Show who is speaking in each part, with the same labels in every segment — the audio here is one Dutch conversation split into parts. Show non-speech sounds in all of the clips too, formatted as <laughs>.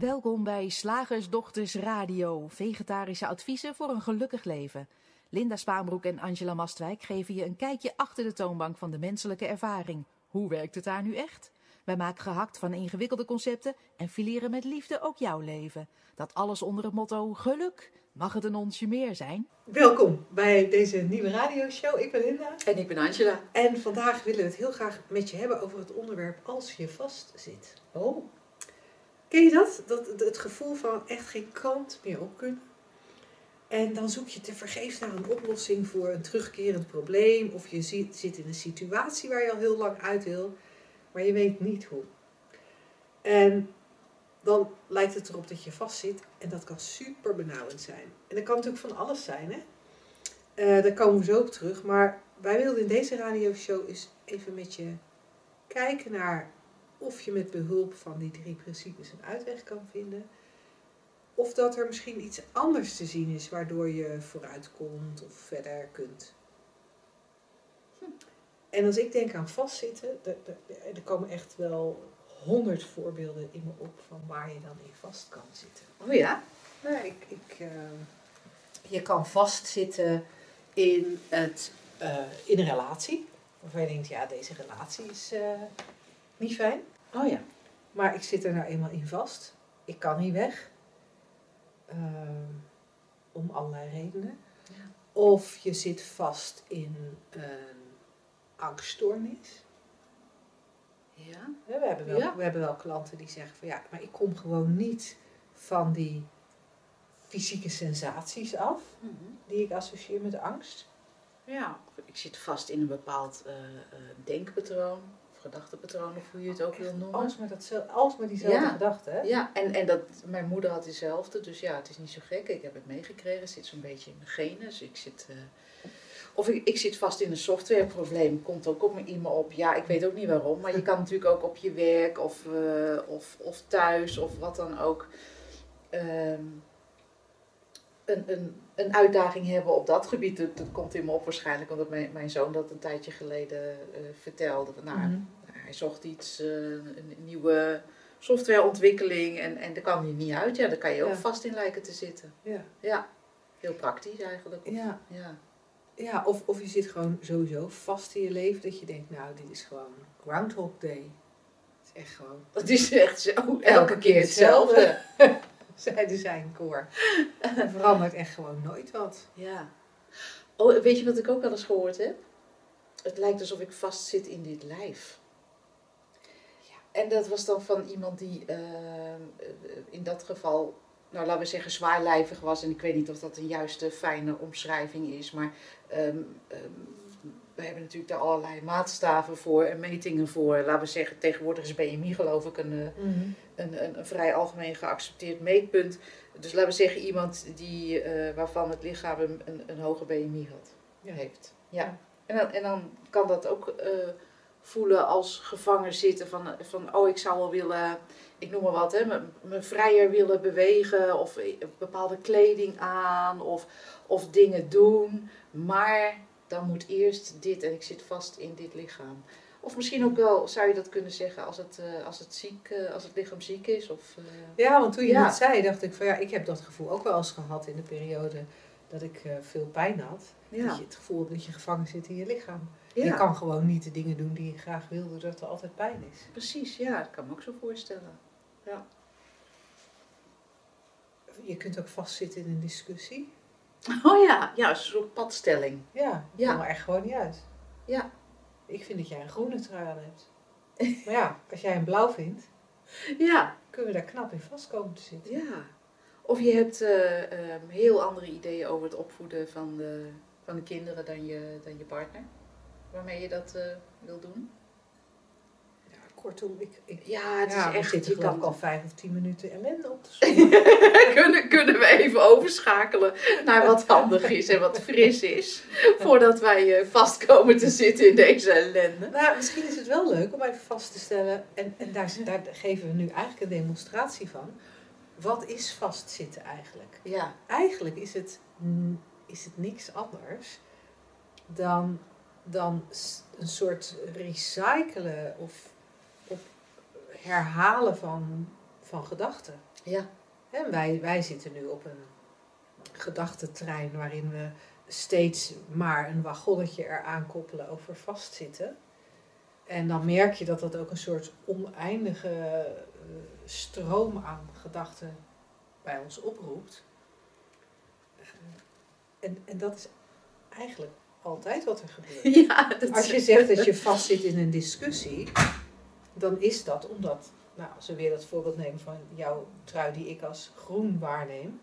Speaker 1: Welkom bij Slagersdochters Radio, vegetarische adviezen voor een gelukkig leven. Linda Spaanbroek en Angela Mastwijk geven je een kijkje achter de toonbank van de menselijke ervaring. Hoe werkt het daar nu echt? Wij maken gehakt van ingewikkelde concepten en fileren met liefde ook jouw leven. Dat alles onder het motto geluk. Mag het een onsje meer zijn?
Speaker 2: Welkom bij deze nieuwe radioshow. Ik ben Linda.
Speaker 3: En ik ben Angela.
Speaker 2: En vandaag willen we het heel graag met je hebben over het onderwerp als je vastzit.
Speaker 3: Oh.
Speaker 2: Ken je dat? dat? Het gevoel van echt geen kant meer op kunnen. En dan zoek je te vergeefs naar een oplossing voor een terugkerend probleem. Of je zit, in een situatie waar je al heel lang uit wil, maar je weet niet hoe. En dan lijkt het erop dat je vastzit. En dat kan super benauwend zijn. En dat kan natuurlijk van alles zijn. Hè? Uh, daar komen we zo op terug. Maar wij wilden in deze radioshow eens even met je kijken naar of je met behulp van die drie principes een uitweg kan vinden. Of dat er misschien iets anders te zien is waardoor je vooruit komt of verder kunt. Hm. En als ik denk aan vastzitten, er, er komen echt wel honderd voorbeelden in me op van waar je dan in vast kan zitten.
Speaker 3: Oh ja?
Speaker 2: Nou, ik, ik, uh, je kan vastzitten in, het, uh, in een relatie. Waarvan je denkt, ja, deze relatie is uh, niet fijn.
Speaker 3: Oh ja.
Speaker 2: Maar ik zit er nou eenmaal in vast. Ik kan niet weg. om allerlei redenen. Ja. Of je zit vast in een angststoornis.
Speaker 3: Ja.
Speaker 2: We hebben, wel,
Speaker 3: Ja.
Speaker 2: we hebben wel klanten die zeggen van ja, maar ik kom gewoon niet van die fysieke sensaties af
Speaker 3: Mhm.
Speaker 2: die ik associeer met angst.
Speaker 3: Ja, ik zit vast in een bepaald eh, eh, denkpatroon gedachtepatroon of hoe je het ook wil noemen.
Speaker 2: Alsmaar, alsmaar diezelfde
Speaker 3: Ja.
Speaker 2: gedachte. Hè?
Speaker 3: Ja, en, en dat, mijn moeder had diezelfde, dus ja, het is niet zo gek. Ik heb het meegekregen, het zit zo'n beetje in mijn genen. Dus ik zit, eh, of ik, ik zit vast in een softwareprobleem, komt ook op me, in me op. Ja, ik weet ook niet waarom, maar je kan <laughs> natuurlijk ook op je werk of, eh, of, of thuis of wat dan ook ehm, een, een, een uitdaging hebben op dat gebied. Dat, dat komt in me op waarschijnlijk, omdat mijn, mijn zoon dat een tijdje geleden eh, vertelde. Nou,
Speaker 2: Mhm.
Speaker 3: hij zocht iets, eh, een nieuwe softwareontwikkeling en, en daar kwam hij niet uit. Ja, daar kan je ook
Speaker 2: Ja.
Speaker 3: vast in lijken te zitten.
Speaker 2: Ja.
Speaker 3: Ja, heel praktisch eigenlijk. Of-
Speaker 2: Ja.
Speaker 3: ja.
Speaker 2: Ja, of, of je zit gewoon sowieso vast in je leven dat je denkt, nou, dit is gewoon Groundhog Day. Het is echt gewoon,
Speaker 3: Het is echt zo, elke keer hetzelfde. <laughs>
Speaker 2: zeiden zijn koor. <laughs> Er verandert echt gewoon nooit wat.
Speaker 3: Ja. Oh, weet je wat ik ook wel eens gehoord heb? Het lijkt alsof ik vastzit in dit lijf. En dat was dan van iemand die ehm, eh, in dat geval, nou laten we zeggen, zwaarlijvig was. En ik weet niet of dat een juiste fijne omschrijving is. Maar ehm, ehm, we hebben natuurlijk daar allerlei maatstaven voor en metingen voor. Laten we zeggen, tegenwoordig is BMI geloof ik een, eh, een, een, een vrij algemeen geaccepteerd meetpunt. Dus laten we zeggen, iemand die, eh, waarvan het lichaam een, een, een hoge BMI had,
Speaker 2: Ja.
Speaker 3: heeft. Ja.
Speaker 2: Ja.
Speaker 3: En, dan, en dan kan dat ook eh, voelen als gevangen zitten van, van, oh ik zou wel willen, ik noem maar wat, hè, me, vrijer willen bewegen of bepaalde kleding aan of, of dingen doen. Maar dan moet eerst dit en ik zit vast in dit lichaam. Of misschien ook wel, zou je dat kunnen zeggen, als het, eh, als het, ziek, eh, als het lichaam ziek is. Of, eh,
Speaker 2: Ja, want toen je
Speaker 3: Ja.
Speaker 2: dat zei, dacht ik van ja, ik heb dat gevoel ook wel eens gehad in de periode dat ik veel pijn had.
Speaker 3: ja.
Speaker 2: Dat je het gevoel hebt dat je gevangen zit in je lichaam.
Speaker 3: ja,
Speaker 2: Je kan gewoon niet de dingen doen die je graag wil, doordat er altijd pijn is.
Speaker 3: precies. Ja, dat kan me ook zo voorstellen.
Speaker 2: Je kunt ook vastzitten in een discussie.
Speaker 3: Oh ja, ja, een soort padstelling.
Speaker 2: Ja,
Speaker 3: Ja.
Speaker 2: echt gewoon niet uit.
Speaker 3: Ja.
Speaker 2: Ik vind dat jij een groene trui aan hebt. <laughs> Maar ja, als jij een blauw vindt,
Speaker 3: Ja,
Speaker 2: kunnen we daar knap in vast komen te zitten.
Speaker 3: ja. Of je hebt eh, ehm, heel andere ideeën over het opvoeden van de, van de kinderen dan je, dan je partner. Waarmee je dat eh, wil doen.
Speaker 2: Kortom, ik, ik
Speaker 3: Ja, het
Speaker 2: ja,
Speaker 3: is echt,
Speaker 2: zitten
Speaker 3: je kan
Speaker 2: al vijf of tien minuten ellende op te <laughs> zoeken.
Speaker 3: kunnen, kunnen we even overschakelen naar wat handig is en wat fris is. Voordat wij eh, vast komen te zitten in deze ellende.
Speaker 2: nou, misschien is het wel leuk om even vast te stellen, en, en daar, daar geven we nu eigenlijk een demonstratie van. Wat is vastzitten eigenlijk?
Speaker 3: Ja,
Speaker 2: Eigenlijk is het, is het niks anders dan, dan een soort recyclen of herhalen van, van gedachten.
Speaker 3: Ja.
Speaker 2: En wij, wij zitten nu op een gedachtentrein waarin we steeds maar een wagonnetje eraan koppelen over vastzitten. En dan merk je dat dat ook een soort oneindige eh, stroom aan gedachten bij ons oproept. Eh, en, en dat is eigenlijk altijd wat er gebeurt. <laughs>
Speaker 3: Ja, dat
Speaker 2: Als je zegt dat je vastzit in een discussie, dan is dat omdat, nou, als we weer dat voorbeeld nemen van jouw trui die ik als groen waarneem,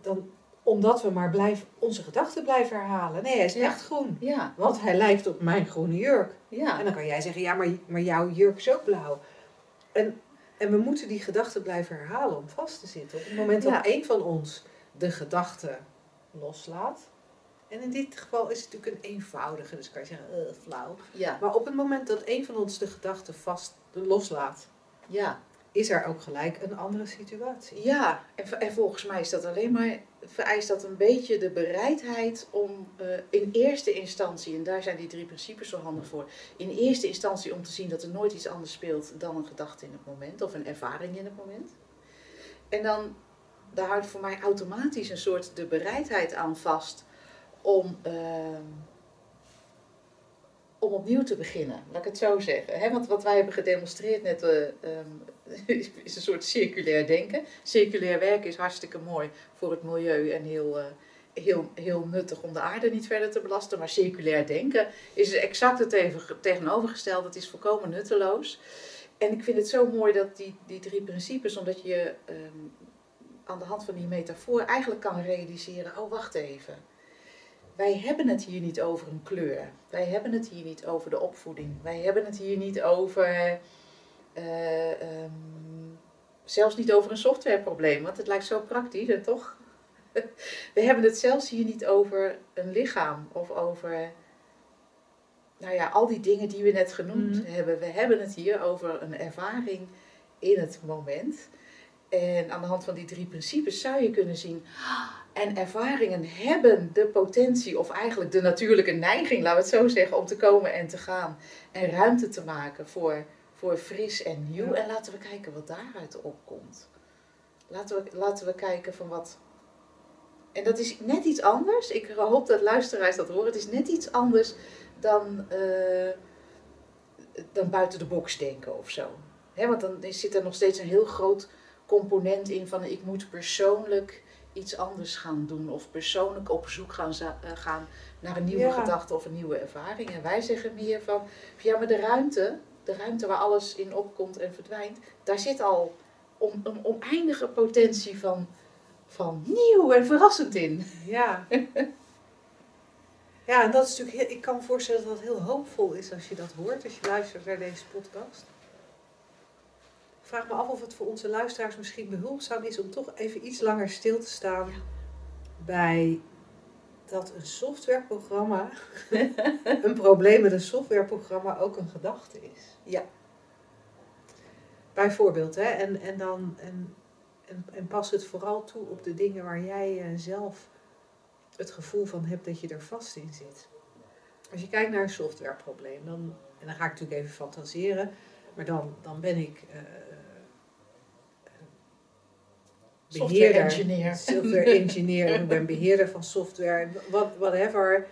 Speaker 2: dan omdat we maar blijven, onze gedachten blijven herhalen. Nee, hij is
Speaker 3: Ja.
Speaker 2: echt groen.
Speaker 3: Ja,
Speaker 2: Want hij lijkt op mijn groene jurk.
Speaker 3: ja.
Speaker 2: En dan kan jij zeggen, ja, maar, maar jouw jurk is ook blauw. En, en we moeten die gedachten blijven herhalen om vast te zitten. Op het moment dat een van ons de gedachte loslaat. En in dit geval is het natuurlijk een eenvoudige, dus kan je zeggen, eh, flauw.
Speaker 3: ja.
Speaker 2: Maar op het moment dat een van ons de gedachte vast loslaat,
Speaker 3: ja.
Speaker 2: is er ook gelijk een andere situatie.
Speaker 3: Ja, en, en volgens mij is dat alleen maar, vereist dat een beetje de bereidheid om eh, in eerste instantie, en daar zijn die drie principes zo handig voor, in eerste instantie om te zien dat er nooit iets anders speelt dan een gedachte in het moment of een ervaring in het moment. En dan, daar houdt voor mij automatisch een soort de bereidheid aan vast om, ehm, om opnieuw te beginnen, laat ik het zo zeggen. Want wat wij hebben gedemonstreerd net eh, ehm, <laughs> is een soort circulair denken. Circulair werken is hartstikke mooi voor het milieu en heel, eh, heel, heel nuttig om de aarde niet verder te belasten. Maar circulair denken is exact het even- tegenovergestelde. Het is volkomen nutteloos. En ik vind het zo mooi dat die, die drie principes, omdat je ehm, aan de hand van die metafoor eigenlijk kan realiseren: oh, wacht even. Wij hebben het hier niet over een kleur. Wij hebben het hier niet over de opvoeding. Wij hebben het hier niet over. eh, ehm, zelfs niet over een softwareprobleem, want het lijkt zo praktisch en toch. <laughs> We hebben het zelfs hier niet over een lichaam of over. Nou ja, al die dingen die we net genoemd
Speaker 2: Mhm.
Speaker 3: hebben. We hebben het hier over een ervaring in het moment. En aan de hand van die drie principes zou je kunnen zien. "Ah, En ervaringen hebben de potentie, of eigenlijk de natuurlijke neiging, laten we het zo zeggen, om te komen en te gaan. En ruimte te maken voor, voor fris en nieuw. En laten we kijken wat daaruit opkomt. Laten we, laten we kijken van wat. En dat is net iets anders. Ik hoop dat luisteraars dat horen. Het is net iets anders dan, eh, dan buiten de box denken of zo. Hè, want dan zit er nog steeds een heel groot component in van ik moet persoonlijk iets anders gaan doen of persoonlijk op zoek gaan, eh, gaan naar een nieuwe
Speaker 2: Ja.
Speaker 3: gedachte of een nieuwe ervaring. En wij zeggen meer van ja, maar de ruimte, de ruimte waar alles in opkomt en verdwijnt, daar zit al on- een oneindige potentie van, van nieuw en verrassend in.
Speaker 2: Ja. Ja, en dat is natuurlijk heel, ik kan me voorstellen dat dat heel hoopvol is als je dat hoort, als je luistert naar deze podcast. Vraag me af of het voor onze luisteraars misschien behulpzaam is om toch even iets langer stil te staan
Speaker 3: Ja.
Speaker 2: bij dat een softwareprogramma, <laughs> een probleem met een softwareprogramma ook een gedachte is.
Speaker 3: Ja.
Speaker 2: Bijvoorbeeld, hè, en, en dan en, en, en pas het vooral toe op de dingen waar jij eh, zelf het gevoel van hebt dat je er vast in zit. Als je kijkt naar een softwareprobleem, dan, en dan ga ik natuurlijk even fantaseren, maar dan, dan ben ik eh, eh,
Speaker 3: Software engineer.
Speaker 2: software <laughs> engineer, ik ben beheerder van software, what, whatever.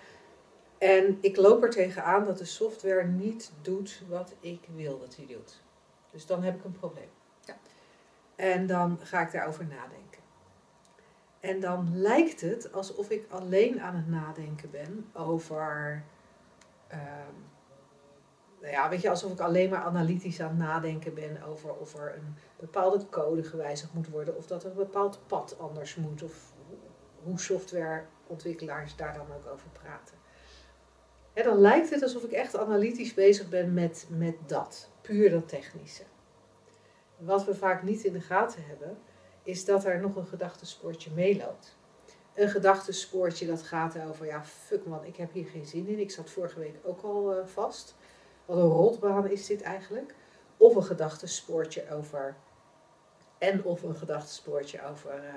Speaker 2: En ik loop er tegenaan dat de software niet doet wat ik wil dat hij doet. Dus dan heb ik een probleem.
Speaker 3: Ja.
Speaker 2: En dan ga ik daarover nadenken. En dan lijkt het alsof ik alleen aan het nadenken ben over. ehm, nou ja, weet je, alsof ik alleen maar analytisch aan het nadenken ben over of er een bepaalde code gewijzigd moet worden, of dat een bepaald pad anders moet, of hoe softwareontwikkelaars daar dan ook over praten. Hè, dan lijkt het alsof ik echt analytisch bezig ben met, met dat, puur dat technische. Wat we vaak niet in de gaten hebben, is dat er nog een gedachtespoortje meeloopt. Een gedachtespoortje dat gaat over, ja, fuck man, ik heb hier geen zin in. Ik zat vorige week ook al eh, vast. Wat een rotbaan is dit eigenlijk. Of een gedachtespoortje over, en of een gedachtespoortje over, eh,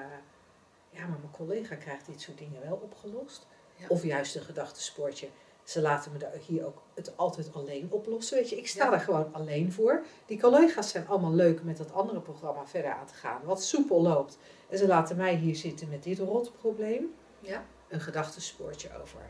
Speaker 2: ja, maar mijn collega krijgt dit soort dingen wel opgelost.
Speaker 3: Ja.
Speaker 2: Of juist een gedachtespoortje, Ze laten me hier ook het altijd alleen oplossen. Weet je, ik sta er gewoon alleen voor. Die collega's zijn allemaal leuk met dat andere programma verder aan te gaan, wat soepel loopt. En ze laten mij hier zitten met dit rotprobleem.
Speaker 3: Ja.
Speaker 2: Een gedachtespoortje over.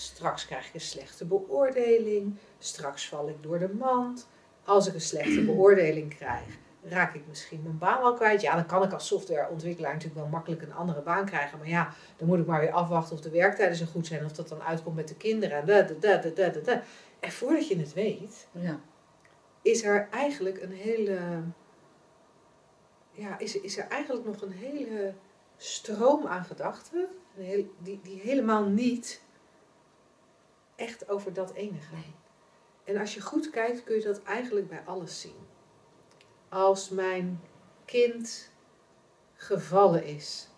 Speaker 2: Straks krijg ik een slechte beoordeling. Straks val ik door de mand. Als ik een slechte beoordeling krijg, raak ik misschien mijn baan al kwijt. Ja, dan kan ik als softwareontwikkelaar natuurlijk wel makkelijk een andere baan krijgen. Maar ja, dan moet ik maar weer afwachten of de werktijden zo goed zijn. Of dat dan uitkomt met de kinderen. En, da, da, da, en voordat je het weet,
Speaker 3: Ja.
Speaker 2: is er eigenlijk een hele. Ja, is, is er eigenlijk nog een hele stroom aan gedachten. die, die helemaal niet echt over dat ene gaan.
Speaker 3: Nee.
Speaker 2: En als je goed kijkt, kun je dat eigenlijk bij alles zien. Als mijn kind gevallen is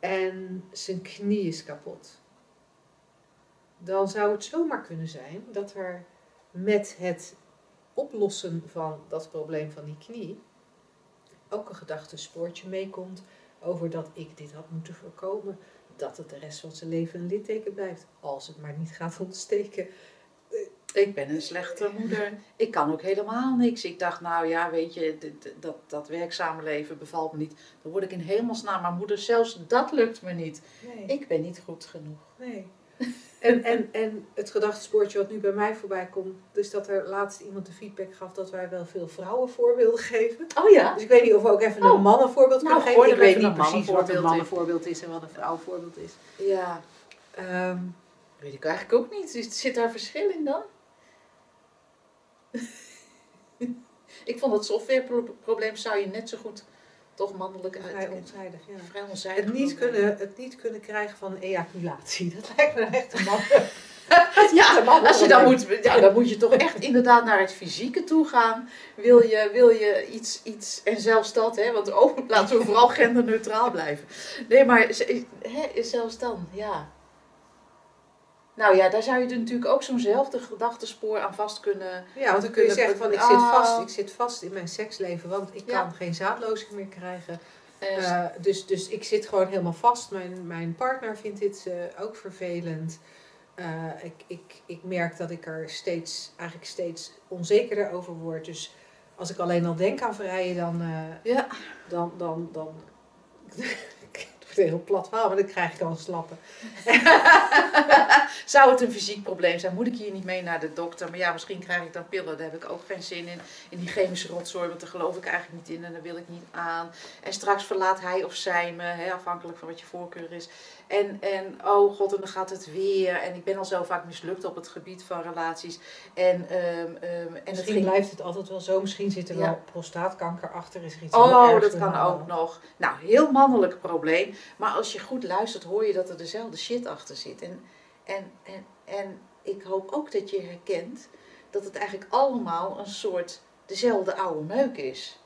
Speaker 2: en zijn knie is kapot, dan zou het zomaar kunnen zijn dat er met het oplossen van dat probleem van die knie ook een gedachtespoortje meekomt over dat ik dit had moeten voorkomen. Dat het de rest van zijn leven een litteken blijft, als het maar niet gaat ontsteken.
Speaker 3: Ik ben een slechte moeder. Ik kan ook helemaal niks. Ik dacht, nou ja, weet je, dit- dat, dat werkzame leven bevalt me niet. Dan word ik in hemelsnaam maar moeder. Zelfs dat lukt me niet.
Speaker 2: Nee.
Speaker 3: Ik ben niet goed genoeg.
Speaker 2: Nee. En, en, en het gedachtespoortje wat nu bij mij voorbij komt, dus dat er laatst iemand de feedback gaf dat wij wel veel vrouwenvoorbeelden geven.
Speaker 3: Oh ja?
Speaker 2: Dus ik weet niet of we ook even
Speaker 3: Oh.
Speaker 2: een mannenvoorbeeld
Speaker 3: Nou,
Speaker 2: kunnen
Speaker 3: gooi
Speaker 2: geven. Ik weet niet precies wat een
Speaker 3: mannenvoorbeeld
Speaker 2: mannenvoorbeeld is en wat een vrouwenvoorbeeld is.
Speaker 3: Ja.
Speaker 2: Ehm,
Speaker 3: Weet ik eigenlijk ook niet. Is- Zit daar verschil in dan? <laughs> ik vond dat softwareprobleem zou je net zo goed toch mannelijk
Speaker 2: vrij
Speaker 3: uit.
Speaker 2: onzijdig, ja.
Speaker 3: Vrij onzijdig.
Speaker 2: Het niet, kunnen, het niet kunnen krijgen van ejaculatie. <laughs> Dat lijkt me echt <laughs> <laughs> een man.
Speaker 3: Ja, als je dan moet, ja, dan moet je toch echt inderdaad naar het fysieke toe gaan. Wil je, wil je iets, iets, en zelfs dat, hè, want oh, laten we vooral genderneutraal blijven. Nee, maar hè, zelfs dan, ja. Nou ja, daar zou je natuurlijk ook zo'nzelfde gedachtespoor aan vast kunnen.
Speaker 2: Ja, want dan kun je zeggen van ik zit vast, ik zit vast in mijn seksleven, want ik
Speaker 3: Ja.
Speaker 2: kan geen zaadlozing meer krijgen.
Speaker 3: eh,
Speaker 2: Eh, dus, dus ik zit gewoon helemaal vast. Mijn, mijn partner vindt dit eh, ook vervelend. Ik, ik, ik merk dat ik er steeds, eigenlijk steeds onzekerder over word. Dus als ik alleen al denk aan vrijen, dan,
Speaker 3: ja,
Speaker 2: dan, dan, dan het heel plat verhaal, maar dan krijg ik al een slappe. <laughs>
Speaker 3: Zou het een fysiek probleem zijn? Moet ik hier niet mee naar de dokter? Maar ja, misschien krijg ik dan pillen. Daar heb ik ook geen zin in. In die chemische rotzooi, want daar geloof ik eigenlijk niet in en daar wil ik niet aan. En straks verlaat hij of zij me, hè, afhankelijk van wat je voorkeur is. En, en oh god, en dan gaat het weer. En ik ben al zo vaak mislukt op het gebied van relaties. En, ehm, ehm, en het
Speaker 2: Misschien
Speaker 3: ging
Speaker 2: blijft het altijd wel zo. Misschien zit er
Speaker 3: Ja.
Speaker 2: wel prostaatkanker achter. Is er iets
Speaker 3: Oh, dat kan ook nog. Nou, heel mannelijk probleem. Maar als je goed luistert, hoor je dat er dezelfde shit achter zit. En, en, en, en ik hoop ook dat je herkent dat het eigenlijk allemaal een soort dezelfde oude meuk is.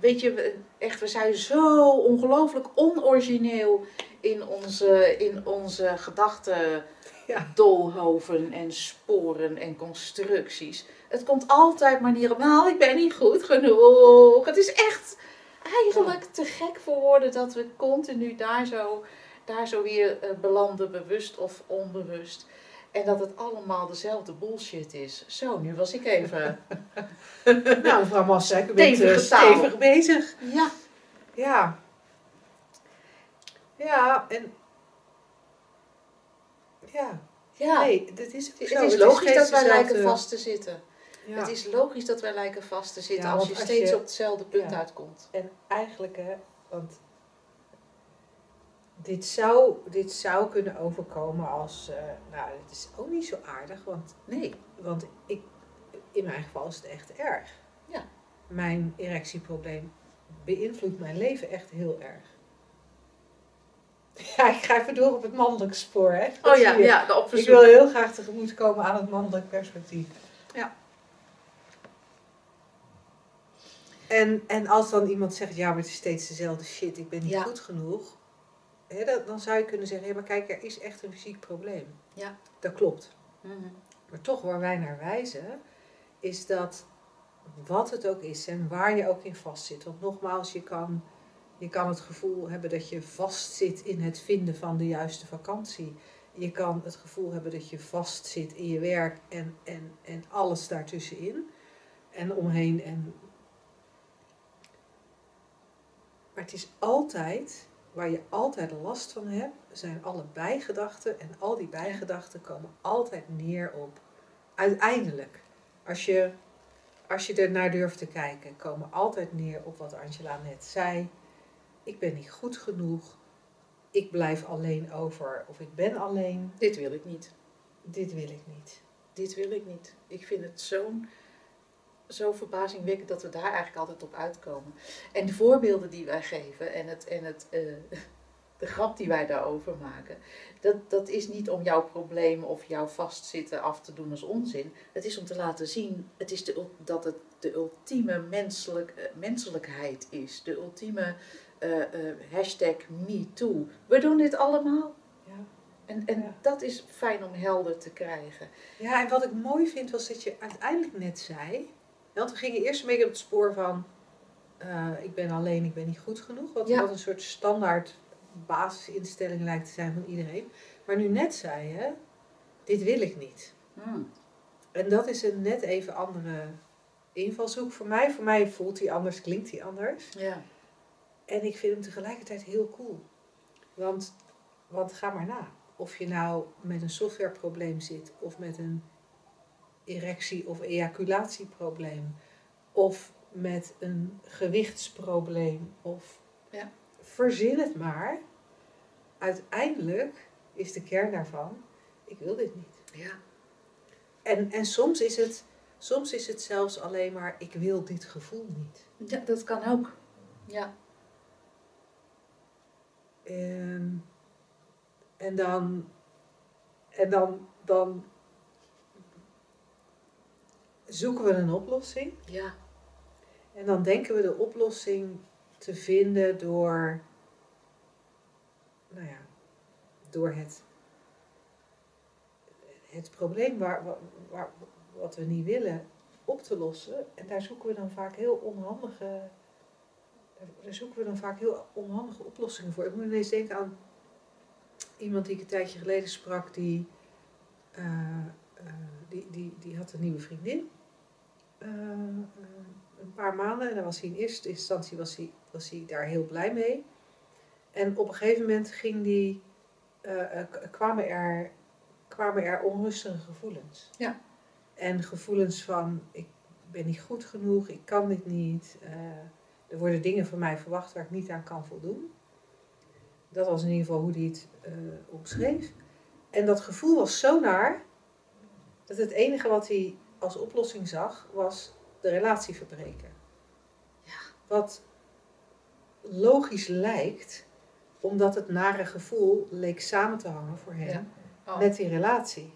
Speaker 3: Weet je, echt, we zijn zo ongelooflijk onorigineel in onze, in onze gedachten
Speaker 2: Ja.
Speaker 3: dolhoven en sporen en constructies. Het komt altijd maar neer op, nou, ik ben niet goed genoeg. Het is echt eigenlijk te gek voor woorden dat we continu daar zo, daar zo weer eh, belanden, bewust of onbewust. En dat het allemaal dezelfde bullshit is. Zo, nu was ik even. <laughs>
Speaker 2: Nou, mevrouw bent
Speaker 3: Stevige
Speaker 2: eh,
Speaker 3: taal.
Speaker 2: stevig bezig.
Speaker 3: ja,
Speaker 2: Ja. Ja, en... Ja,
Speaker 3: ja.
Speaker 2: nee, dit is
Speaker 3: het
Speaker 2: zo.
Speaker 3: is logisch dat wij lijken vast te zitten.
Speaker 2: Ja.
Speaker 3: Het is logisch dat wij lijken vast te zitten
Speaker 2: Ja,
Speaker 3: als je
Speaker 2: als
Speaker 3: steeds
Speaker 2: je-
Speaker 3: op hetzelfde punt
Speaker 2: ja.
Speaker 3: uitkomt.
Speaker 2: En eigenlijk, hè, want dit zou, dit zou kunnen overkomen als, eh, nou, het is ook niet zo aardig, want,
Speaker 3: Nee.
Speaker 2: want ik, in mijn geval is het echt erg.
Speaker 3: Ja.
Speaker 2: Mijn erectieprobleem beïnvloedt mijn leven echt heel erg. Ja, ik ga even door op het mannelijk spoor, hè. Dat
Speaker 3: Oh ja,
Speaker 2: je.
Speaker 3: ja, de
Speaker 2: Ik wil heel graag tegemoet komen aan het mannelijk perspectief.
Speaker 3: Ja.
Speaker 2: En, en als dan iemand zegt, ja, maar het is steeds dezelfde shit, ik ben niet
Speaker 3: Ja.
Speaker 2: goed genoeg. Hè, dat, dan zou je kunnen zeggen, ja, maar kijk, er is echt een fysiek probleem.
Speaker 3: Ja.
Speaker 2: Dat klopt.
Speaker 3: Mhm.
Speaker 2: Maar toch waar wij naar wijzen, is dat wat het ook is en waar je ook in vastzit. Want nogmaals, je kan, je kan het gevoel hebben dat je vastzit in het vinden van de juiste vakantie. Je kan het gevoel hebben dat je vastzit in je werk en, en, en alles daartussenin. En omheen. En... Maar het is altijd, waar je altijd last van hebt, zijn alle bijgedachten. En al die bijgedachten komen altijd neer op, uiteindelijk, als je, als je er naar durft te kijken, komen altijd neer op wat Angela net zei. Ik ben niet goed genoeg ik blijf alleen over of ik ben alleen.
Speaker 3: Dit wil ik niet.
Speaker 2: Dit wil ik niet.
Speaker 3: Dit wil ik niet. Ik vind het zo'n zo verbazingwekkend dat we daar eigenlijk altijd op uitkomen. En de voorbeelden die wij geven en, het, en het, uh, <laughs> de grap die wij daarover maken, dat, dat is niet om jouw probleem of jouw vastzitten af te doen als onzin. Het is om te laten zien het is de, dat het de ultieme menselijk, uh, menselijkheid is. De ultieme uh, hashtag MeToo. We doen dit allemaal. Ja. En, en dat is fijn om helder te krijgen.
Speaker 2: Ja, en wat ik mooi vind was dat je uiteindelijk net zei. Want we gingen eerst een beetje op het spoor van. Uh, ik ben alleen, ik ben niet goed genoeg. Wat, wat een soort standaard basisinstelling lijkt te zijn van iedereen. Maar nu net zei je, dit wil ik niet. Hmm. En dat is een net even andere invalshoek voor mij. Voor mij voelt hij anders, klinkt hij anders. Ja. En ik vind hem tegelijkertijd heel cool. Want, want ga maar na. Of je nou met een softwareprobleem zit, of met een erectie- of ejaculatieprobleem, of met een gewichtsprobleem, of ja. verzin het maar. Uiteindelijk is de kern daarvan: ik wil dit niet. Ja. En, en soms, is het, soms is het zelfs alleen maar: ik wil dit gevoel niet.
Speaker 3: Ja, dat kan ook. Ja.
Speaker 2: En, en dan, en dan, dan zoeken we een oplossing. Ja. En dan denken we de oplossing te vinden door, nou ja, door het, het probleem waar, waar, wat we niet willen op te lossen. En daar zoeken we dan vaak heel onhandige daar zoeken we dan vaak heel onhandige oplossingen voor. Ik moet ineens denken aan iemand die ik een tijdje geleden sprak, die, uh, uh, die, die, die had een nieuwe vriendin. Uh, een paar maanden en dan was hij in eerste instantie was hij, was hij daar heel blij mee. En op een gegeven moment ging die, kwamen, er, kwamen er onrustige gevoelens. Ja. En gevoelens van ik ben niet goed genoeg, ik kan dit niet. Er worden dingen van mij verwacht waar ik niet aan kan voldoen. Dat was in ieder geval hoe hij het uh, omschreef. En dat gevoel was zo naar dat het enige wat hij als oplossing zag was de relatie verbreken. Ja. Wat logisch lijkt, omdat het nare gevoel leek samen te hangen voor hem oh. met die relatie.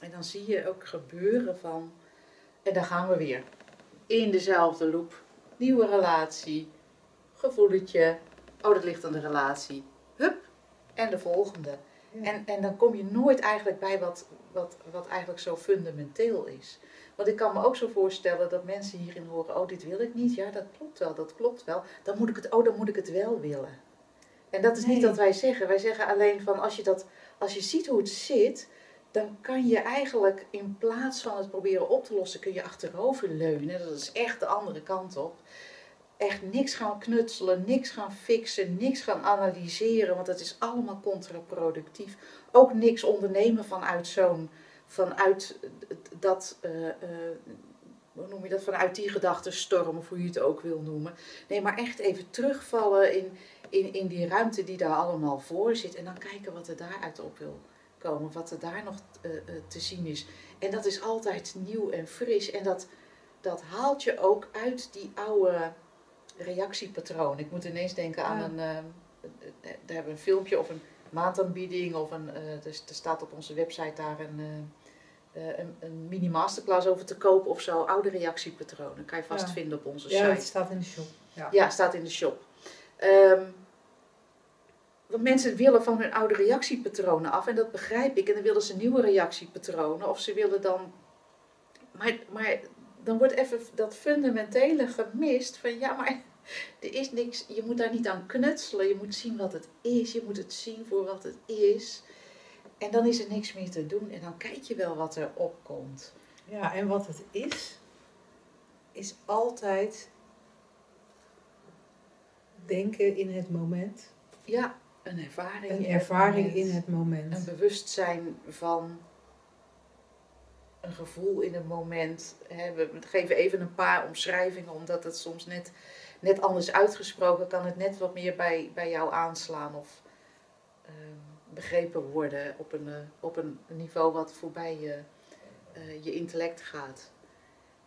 Speaker 3: En dan zie je ook gebeuren van, en dan gaan we weer in dezelfde loop nieuwe relatie, gevoeletje, oh dat ligt aan de relatie, hup, en de volgende. En, en dan kom je nooit eigenlijk bij wat, wat, wat eigenlijk zo fundamenteel is. Want ik kan me ook zo voorstellen dat mensen hierin horen, oh dit wil ik niet, ja dat klopt wel, dat klopt wel. Dan moet ik het, oh dan moet ik het wel willen. En dat is niet wat wij zeggen. Wij zeggen alleen van als je, dat, als je ziet hoe het zit, dan kan je eigenlijk in plaats van het proberen op te lossen, kun je achterover leunen. Dat is echt de andere kant op. Echt niks gaan knutselen, niks gaan fixen, niks gaan analyseren, want dat is allemaal contraproductief. Ook niks ondernemen vanuit zo'n, vanuit dat, uh, uh, hoe noem je dat, vanuit die gedachtenstorm, of hoe je het ook wil noemen. Nee, maar echt even terugvallen in, in, in die ruimte die daar allemaal voor zit en dan kijken wat er daaruit op wil komen, wat er daar nog uh, te zien is. En dat is altijd nieuw en fris. En dat, dat haalt je ook uit die oude reactiepatroon. Ik moet ineens denken aan een, uh, daar hebben we een filmpje of een maandaanbieding of een, er, staat op onze website daar een, een, een mini masterclass over te kopen of zo. Oude reactiepatronen kan je vast vinden op onze site.
Speaker 2: Ja, het staat in de shop.
Speaker 3: Ja, ja staat in de shop. Um, want mensen willen van hun oude reactiepatronen af en dat begrijp ik. En dan willen ze nieuwe reactiepatronen of ze willen dan. Maar, maar dan wordt even dat fundamentele gemist van ja, maar <laughs> er is niks. Je moet daar niet aan knutselen. Je moet zien wat het is. Je moet het zien voor wat het is. En dan is er niks meer te doen en dan kijk je wel wat er opkomt.
Speaker 2: Ja, en wat het is, is altijd denken in het moment.
Speaker 3: Ja, een ervaring.
Speaker 2: Een
Speaker 3: in het
Speaker 2: ervaring
Speaker 3: moment.
Speaker 2: in het moment.
Speaker 3: Een bewustzijn van een gevoel in het moment. Hè, We geven even een paar omschrijvingen, omdat het soms net, net anders uitgesproken kan het net wat meer bij, bij jou aanslaan of ehm, begrepen worden op een, eh, op een niveau wat voorbij je, eh, je intellect gaat.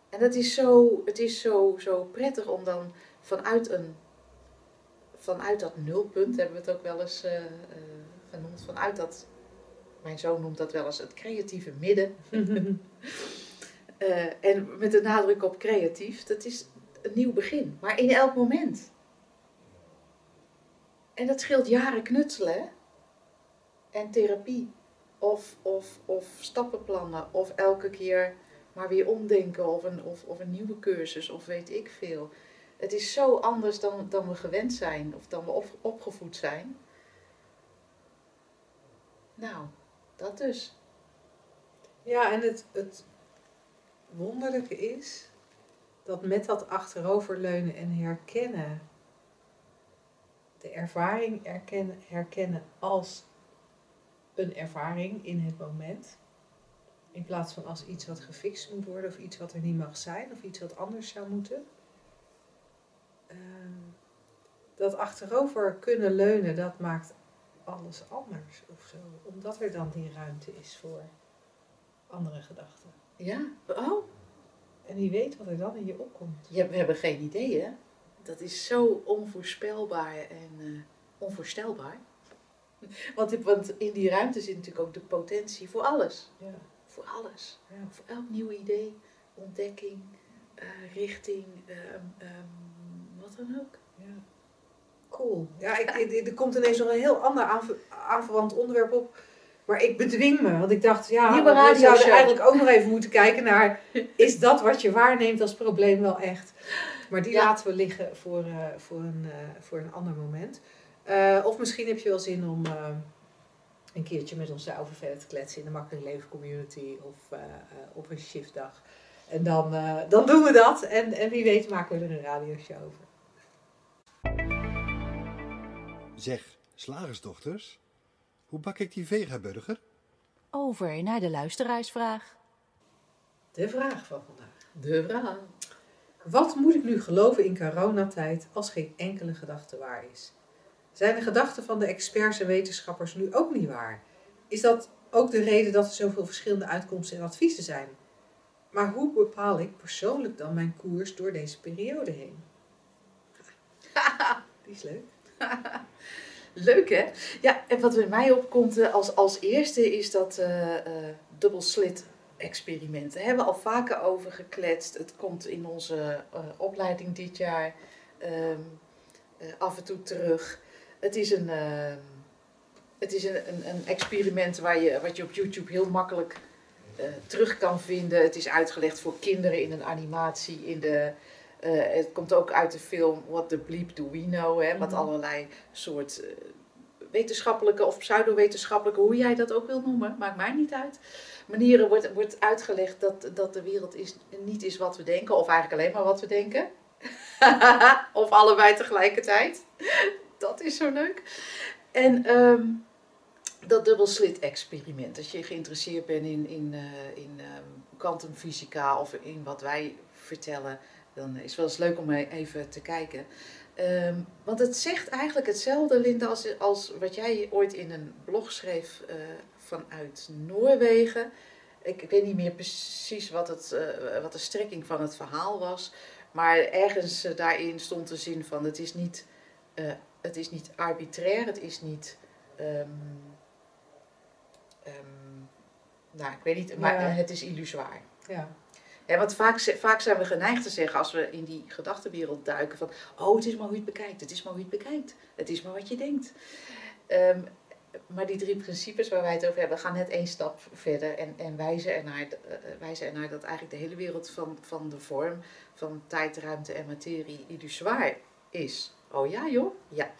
Speaker 3: En dat is zo, het is zo, zo prettig om dan vanuit een vanuit dat nulpunt hebben we het ook wel eens eh, genoemd. Vanuit dat, mijn zoon noemt dat wel eens het creatieve midden. <laughs> <laughs> Eh, en met de nadruk op creatief, dat is een nieuw begin. Maar in elk moment. En dat scheelt jaren knutselen. En therapie. Of, of, of stappenplannen. Of elke keer maar weer omdenken. Of een, of, of een nieuwe cursus. Of weet ik veel. Het is zo anders dan, dan we gewend zijn. Of dan we op, opgevoed zijn. Nou, dat dus.
Speaker 2: Ja, en het, het wonderlijke is dat met dat achteroverleunen en herkennen, de ervaring erkennen, herkennen als een ervaring in het moment, in plaats van als iets wat gefixt moet worden of iets wat er niet mag zijn of iets wat anders zou moeten. Ehm, dat achterover kunnen leunen, dat maakt alles anders of zo. Omdat er dan die ruimte is voor andere gedachten.
Speaker 3: Ja? Oh,
Speaker 2: En wie weet wat er dan in je opkomt.
Speaker 3: ja, we hebben geen idee hè. Dat is zo onvoorspelbaar en eh, onvoorstelbaar. <laughs> Want, want in die ruimte zit natuurlijk ook de potentie voor alles.
Speaker 2: Ja,
Speaker 3: Voor alles.
Speaker 2: ja.
Speaker 3: Voor elk nieuw idee, ontdekking, eh, richting, ehm, ehm, wat dan ook.
Speaker 2: ja. Cool. Ja, ik, er komt ineens nog een heel ander aanver- aanverwant onderwerp op. Maar ik bedwing me, want ik dacht, ja, we zouden eigenlijk ook nog even moeten kijken naar, is dat wat je waarneemt als probleem wel echt? Maar die
Speaker 3: Ja.
Speaker 2: laten we liggen voor, eh, voor, een, eh, voor een ander moment. Eh, of misschien heb je wel zin om een keertje met ons daarover verder te kletsen in de Makkelijk Leven Community of op een shiftdag. En dan, dan doen we dat. En, en wie weet maken we er een radioshow over.
Speaker 4: Zeg, slagersdochters, hoe bak ik die vegaburger?
Speaker 1: Over naar de luisteraarsvraag.
Speaker 2: De vraag van vandaag.
Speaker 3: De vraag.
Speaker 2: Wat moet ik nu geloven in coronatijd als geen enkele gedachte waar is? Zijn de gedachten van de experts en wetenschappers nu ook niet waar? Is dat ook de reden dat er zoveel verschillende uitkomsten en adviezen zijn? Maar hoe bepaal ik persoonlijk dan mijn koers door deze periode heen? <laughs> Die is leuk. <laughs>
Speaker 3: Leuk hè? Ja, en wat bij mij opkomt eh, als, als eerste is dat eh eh dubbelslit experiment. Daar hebben we al vaker over gekletst. Het komt in onze opleiding dit jaar ehm, eh, af en toe terug. Het is een, ehm, het is een, een, een experiment waar je, wat je op YouTube heel makkelijk terug kan vinden. Het is uitgelegd voor kinderen in een animatie. In de, eh, het komt ook uit de film What the Bleep Do We Know. Hè, wat
Speaker 2: Mhm.
Speaker 3: allerlei soort eh, wetenschappelijke of pseudo-wetenschappelijke, hoe jij dat ook wil noemen, maakt mij niet uit. Manieren wordt, wordt uitgelegd dat, dat de wereld is, niet is wat we denken, of eigenlijk alleen maar wat we denken. <laughs> of allebei tegelijkertijd. Dat is zo leuk. En ehm, dat dubbelslit-experiment, als je geïnteresseerd bent in, in, eh, in ehm, kwantumfysica of in wat wij vertellen, dan is het wel eens leuk om even te kijken. Ehm, want het zegt eigenlijk hetzelfde, Linda, als, als wat jij ooit in een blog schreef eh, vanuit Noorwegen. Ik, ik weet niet meer precies wat, het, eh, wat de strekking van het verhaal was. Maar ergens eh, daarin stond de zin van: het is niet, het is niet arbitrair, het is niet. ehm, ehm, nou, ik weet niet, maar
Speaker 2: Ja.
Speaker 3: het is illusoir.
Speaker 2: Ja.
Speaker 3: Want vaak, vaak zijn we geneigd te zeggen als we in die gedachtenwereld duiken van, oh het is maar hoe je het bekijkt, het is maar hoe je het bekijkt, het is maar wat je denkt. Ehm, maar die drie principes waar wij het over hebben, gaan net één stap verder en, en wijzen, ernaar, eh, wijzen dat eigenlijk de hele wereld van, van de vorm, van tijd, ruimte en materie illusoir is. Oh ja joh? Ja.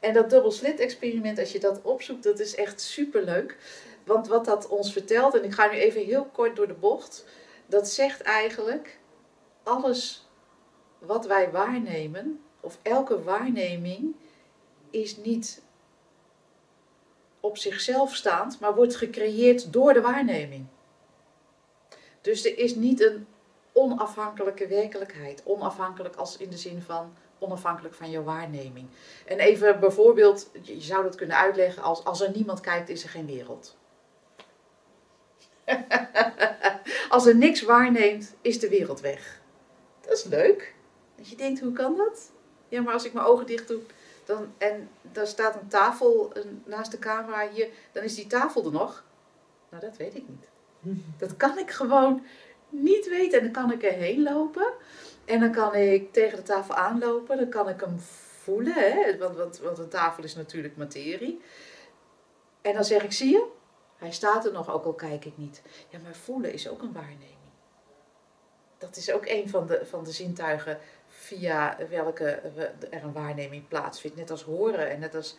Speaker 3: En dat dubbelslit experiment, als je dat opzoekt, dat is echt superleuk. want wat dat ons vertelt, en ik ga nu even heel kort door de bocht, dat zegt eigenlijk alles wat wij waarnemen, of elke waarneming, is niet op zichzelf staand, maar wordt gecreëerd door de waarneming. Dus er is niet een onafhankelijke werkelijkheid. Onafhankelijk als in de zin van onafhankelijk van je waarneming. En even bijvoorbeeld, je zou dat kunnen uitleggen als als er niemand kijkt, is er geen wereld. <laughs> als er niks waarneemt, is de wereld weg. Dat is leuk. Dat je denkt, hoe kan dat? Ja, maar als ik mijn ogen dicht doe dan, en daar staat een tafel naast de camera hier, dan is die tafel er nog. Nou, dat weet ik niet. <laughs> Dat kan ik gewoon niet weten. En dan kan ik erheen lopen. En dan kan ik tegen de tafel aanlopen. Dan kan ik hem voelen. Hè? Want, want, want een tafel is natuurlijk materie. En dan zeg ik, zie je? Hij staat er nog, ook al kijk ik niet. Ja, maar voelen is ook een waarneming. Dat is ook een van de, van de zintuigen via welke er een waarneming plaatsvindt. Net als horen en net als.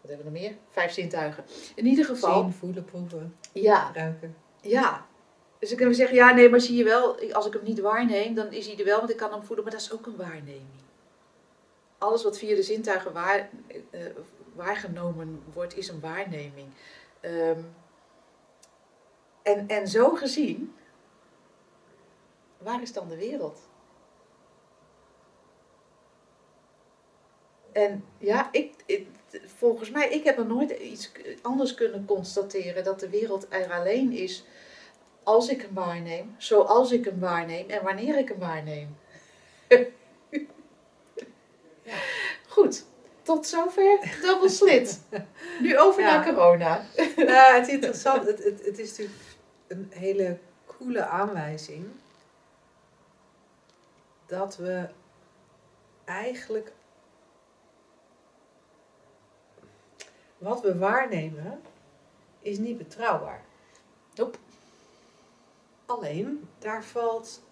Speaker 3: Wat hebben we nog meer? Vijf zintuigen. In ieder geval.
Speaker 2: Zien, voelen, proeven,
Speaker 3: ja,
Speaker 2: ruiken.
Speaker 3: Ja. Dus dan kunnen we zeggen, ja, nee, maar zie je wel, als ik hem niet waarneem, dan is hij er wel, want ik kan hem voelen, maar dat is ook een waarneming. Alles wat via de zintuigen waar, uh, waargenomen wordt, is een waarneming. Um, en, en zo gezien, waar is dan de wereld? En ja, ik, ik, volgens mij, ik heb er nooit iets anders kunnen constateren dat de wereld er alleen is als ik hem waarneem, zoals ik hem waarneem en wanneer ik hem waarneem. <laughs> Goed, tot zover double slit. Nu over naar corona.
Speaker 2: Nou, het is interessant. Het, het, het is natuurlijk een hele coole aanwijzing dat we eigenlijk wat we waarnemen is niet betrouwbaar.
Speaker 3: Nope.
Speaker 2: Alleen, daar valt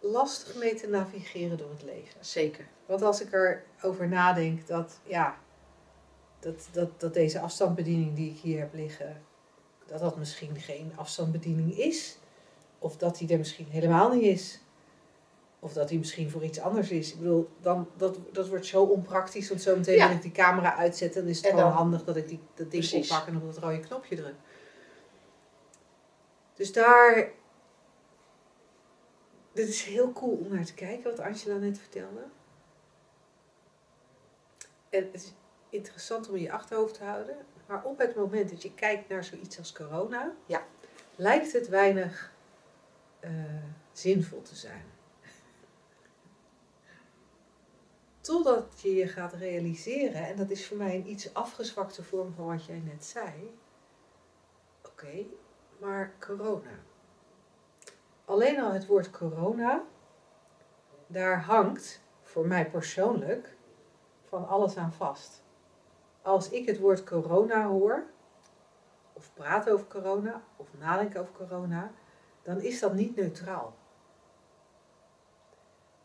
Speaker 2: lastig mee te navigeren door het leven.
Speaker 3: Zeker.
Speaker 2: Want als ik erover nadenk dat, ja, dat, dat, dat deze afstandsbediening die ik hier heb liggen, dat dat misschien geen afstandsbediening is. Of dat die er misschien helemaal niet is. Of dat die misschien voor iets anders is. Ik bedoel, dan, dat, dat wordt zo onpraktisch. Want zo meteen ja. ik die camera uitzet, dan is het gewoon handig dat ik die, dat ding Precies. oppak en op dat rode knopje druk. Dus daar. Dit is heel cool om naar te kijken, wat Angela net vertelde. En het is interessant om in je achterhoofd te houden. Maar op het moment dat je kijkt naar zoiets als corona,
Speaker 3: ja.
Speaker 2: lijkt het weinig uh, zinvol te zijn. <laughs> Totdat je je gaat realiseren, en dat is voor mij een iets afgezwakte vorm van wat jij net zei. Oké, maar corona. Alleen al het woord corona, daar hangt voor mij persoonlijk van alles aan vast. Als ik het woord corona hoor, of praat over corona, of nadenk over corona, dan is dat niet neutraal.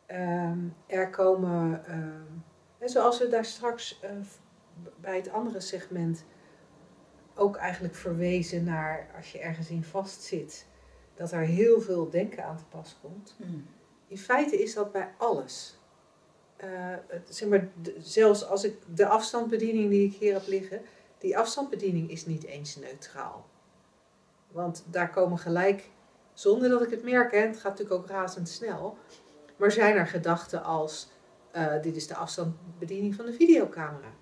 Speaker 2: Ehm, er komen, uh, zoals we daar straks uh, bij het andere segment ook eigenlijk verwezen naar als je ergens in vastzit, dat er heel veel denken aan te pas komt.
Speaker 3: Mm.
Speaker 2: In feite is dat bij alles. Uh, zeg maar, zelfs als ik de afstandsbediening die ik hier heb liggen, die afstandsbediening is niet eens neutraal. Want daar komen gelijk, zonder dat ik het merk, hè, het gaat natuurlijk ook razendsnel, maar zijn er gedachten als, uh, dit is de afstandsbediening van de videocamera?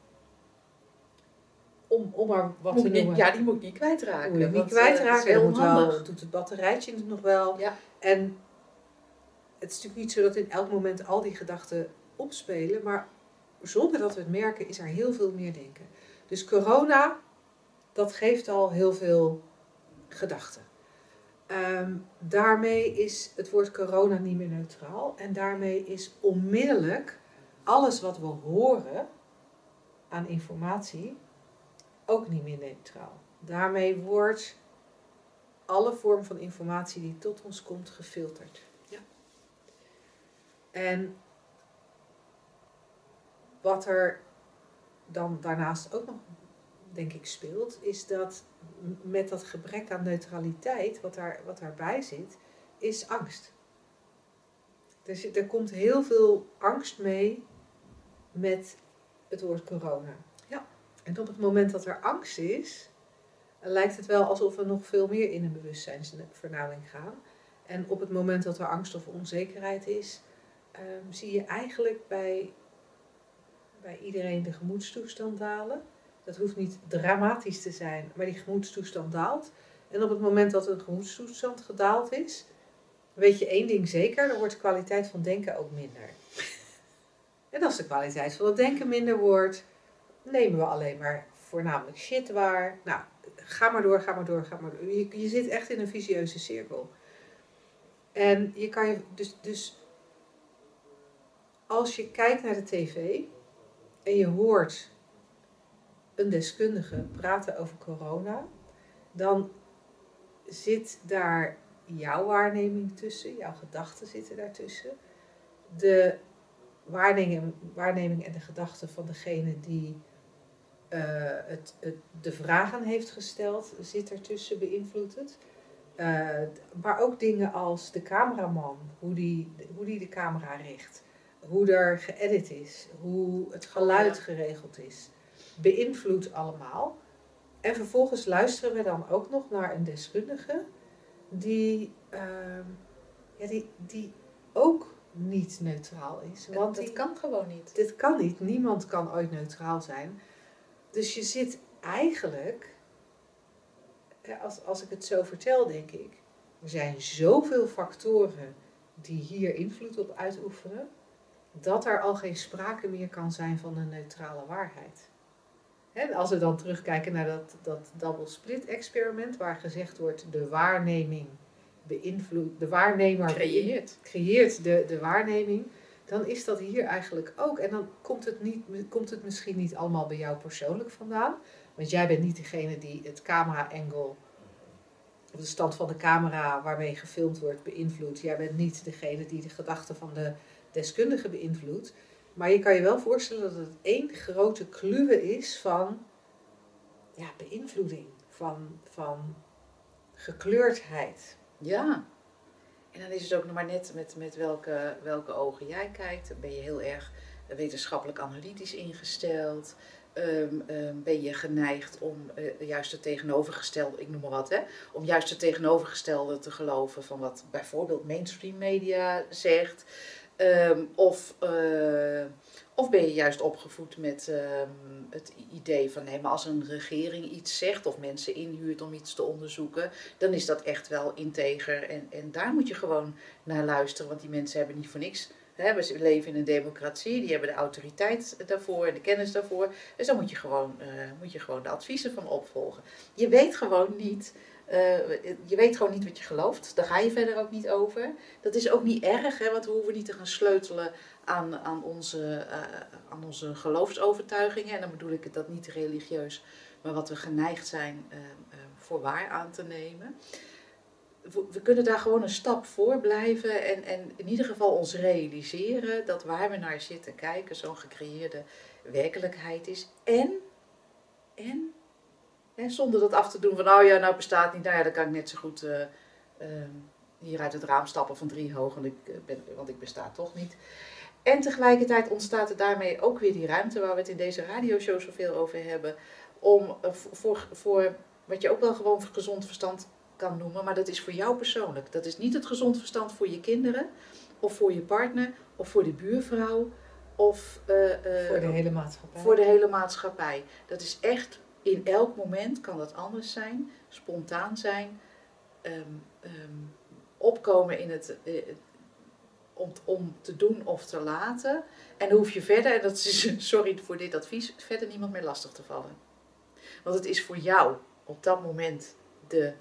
Speaker 2: Om, om maar wat
Speaker 3: moet
Speaker 2: te noemen.
Speaker 3: ja, die moet ik niet kwijtraken.
Speaker 2: Moet je niet kwijtraken. Uh, moet wel, doet het batterijtje nog wel.
Speaker 3: Ja.
Speaker 2: En het is natuurlijk niet zo dat in elk moment al die gedachten opspelen, maar zonder dat we het merken is er heel veel meer denken. Dus corona, dat geeft al heel veel gedachten. Um, daarmee is het woord corona niet meer neutraal. En daarmee is onmiddellijk alles wat we horen aan informatie ook niet meer neutraal. Daarmee wordt alle vorm van informatie die tot ons komt gefilterd.
Speaker 3: Ja.
Speaker 2: En wat er dan daarnaast ook nog denk ik, speelt, is dat met dat gebrek aan neutraliteit, wat, daar, wat daarbij zit, is angst. Er, zit, er komt heel veel angst mee met het woord corona.
Speaker 3: Ja.
Speaker 2: En op het moment dat er angst is, lijkt het wel alsof we nog veel meer in een bewustzijnsvernauwing gaan. En op het moment dat er angst of onzekerheid is, ehm, zie je eigenlijk bij, bij iedereen de gemoedstoestand dalen. Dat hoeft niet dramatisch te zijn, maar die gemoedstoestand daalt. En op het moment dat een gemoedstoestand gedaald is, weet je één ding zeker, dan wordt de kwaliteit van denken ook minder. <laughs> En als de kwaliteit van het denken minder wordt, nemen we alleen maar voornamelijk shit waar. Nou, ga maar door, ga maar door, ga maar door. Je, je zit echt in een vicieuze cirkel. En je kan je dus, dus als je kijkt naar de tv en je hoort een deskundige praten over corona, dan zit daar jouw waarneming tussen, jouw gedachten zitten daartussen. De waarneming, waarneming en de gedachten van degene die eh, het, het, de vragen heeft gesteld, zit ertussen, beïnvloedt. Eh, maar ook dingen als de cameraman, hoe die, hoe die de camera richt, hoe er geëdit is, hoe het geluid geregeld is, beïnvloedt allemaal. En vervolgens luisteren we dan ook nog naar een deskundige die, ehm, ja, die, die ook niet neutraal is. Want
Speaker 3: dat
Speaker 2: die,
Speaker 3: kan gewoon niet.
Speaker 2: dit kan niet. Niemand kan ooit neutraal zijn. Dus je zit eigenlijk, ja, als, als ik het zo vertel, denk ik, er zijn zoveel factoren die hier invloed op uitoefenen, dat er al geen sprake meer kan zijn van een neutrale waarheid. En als we dan terugkijken naar dat, dat double split experiment, waar gezegd wordt de waarneming beïnvloedt, de waarnemer
Speaker 3: Creëert.
Speaker 2: creëert de, de waarneming, dan is dat hier eigenlijk ook. En dan komt het, niet, komt het misschien niet allemaal bij jou persoonlijk vandaan. Want jij bent niet degene die het camera-angle, of de stand van de camera waarmee gefilmd wordt, beïnvloedt. Jij bent niet degene die de gedachten van de deskundige beïnvloedt. Maar je kan je wel voorstellen dat het één grote kluwe is van ja, beïnvloeding, van, van gekleurdheid.
Speaker 3: Ja. En dan is het ook nog maar net met, met welke, welke ogen jij kijkt. Ben je heel erg wetenschappelijk analytisch ingesteld? Ehm, ehm, ben je geneigd om eh, juist het tegenovergestelde, ik noem maar wat, hè, om juist het tegenovergestelde te geloven van wat bijvoorbeeld mainstream media zegt? Ehm, of, eh, of ben je juist opgevoed met ehm, het idee van nee, maar als een regering iets zegt of mensen inhuurt om iets te onderzoeken, dan is dat echt wel integer. En, en daar moet je gewoon naar luisteren, want die mensen hebben niet voor niks. We leven in een democratie, die hebben de autoriteit daarvoor en de kennis daarvoor. Dus dan moet je gewoon, eh, moet je gewoon de adviezen van opvolgen. Je weet gewoon niet. Eh, je weet gewoon niet wat je gelooft. Daar ga je verder ook niet over. Dat is ook niet erg, hè, want we hoeven niet te gaan sleutelen aan, aan, onze, eh, aan onze geloofsovertuigingen. En dan bedoel ik het dat niet religieus, maar wat we geneigd zijn eh, voor waar aan te nemen. We, we kunnen daar gewoon een stap voor blijven en, en in ieder geval ons realiseren dat waar we naar zitten kijken zo'n gecreëerde werkelijkheid is. En, en, en zonder dat af te doen van, oh ja, nou bestaat niet, nou ja, dan kan ik net zo goed eh, ehm, hier uit het raam stappen van drie hoog, want ik, eh, ben, want ik besta toch niet. En tegelijkertijd ontstaat er daarmee ook weer die ruimte waar we het in deze radioshow zoveel over hebben. Om eh, voor, voor, wat je ook wel gewoon gezond verstand kan noemen, maar dat is voor jou persoonlijk. Dat is niet het gezond verstand voor je kinderen, of voor je partner, of voor de buurvrouw, of eh, eh,
Speaker 2: Voor de hele maatschappij.
Speaker 3: voor de hele maatschappij. Dat is echt, in elk moment kan dat anders zijn, spontaan zijn, ehm, ehm, opkomen in het, eh, om, om te doen of te laten. En dan hoef je verder, en dat is, sorry voor dit advies, verder niemand meer lastig te vallen. Want het is voor jou op dat moment de,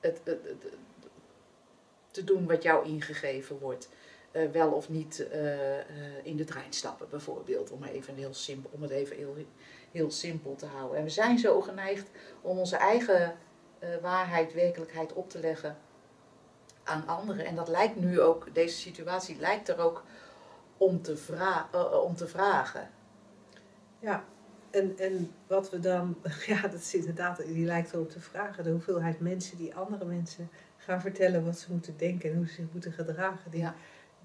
Speaker 3: het, het, te doen wat jou ingegeven wordt. Eh, wel of niet eh, in de trein stappen, bijvoorbeeld. Om, even heel simpel, om het even heel, heel simpel te houden. En we zijn zo geneigd om onze eigen eh, waarheid, werkelijkheid op te leggen aan anderen. En dat lijkt nu ook, deze situatie lijkt er ook om te, vra eh, om te vragen.
Speaker 2: Ja, en, en wat we dan, <laughs> ja, dat is inderdaad, die lijkt erop te vragen, de hoeveelheid mensen die andere mensen gaan vertellen wat ze moeten denken en hoe ze zich moeten gedragen. Die,
Speaker 3: Ja.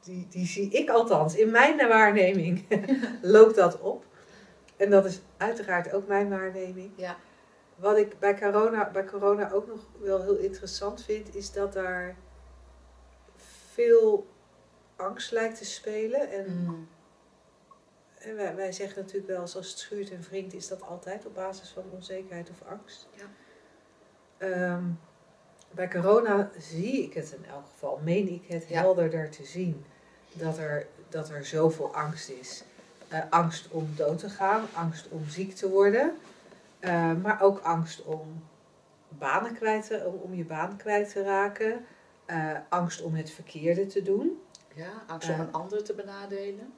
Speaker 2: die, die zie ik althans, in mijn waarneming <laughs> loopt dat op. En dat is uiteraard ook mijn waarneming.
Speaker 3: Ja.
Speaker 2: Wat ik bij corona, bij corona ook nog wel heel interessant vind, is dat daar veel angst lijkt te spelen. En,
Speaker 3: Mm.
Speaker 2: en wij, wij zeggen natuurlijk wel als het schuurt en wringt, is dat altijd op basis van onzekerheid of angst.
Speaker 3: Ja.
Speaker 2: Ehm, bij corona zie ik het in elk geval, meen ik het
Speaker 3: Ja.
Speaker 2: helderder te zien, dat er, dat er zoveel angst is. Eh, angst om dood te gaan, angst om ziek te worden, eh, maar ook angst om banen kwijt te, om, om je baan kwijt te raken, eh, angst om het verkeerde te doen.
Speaker 3: Ja, angst om een ander te benadelen.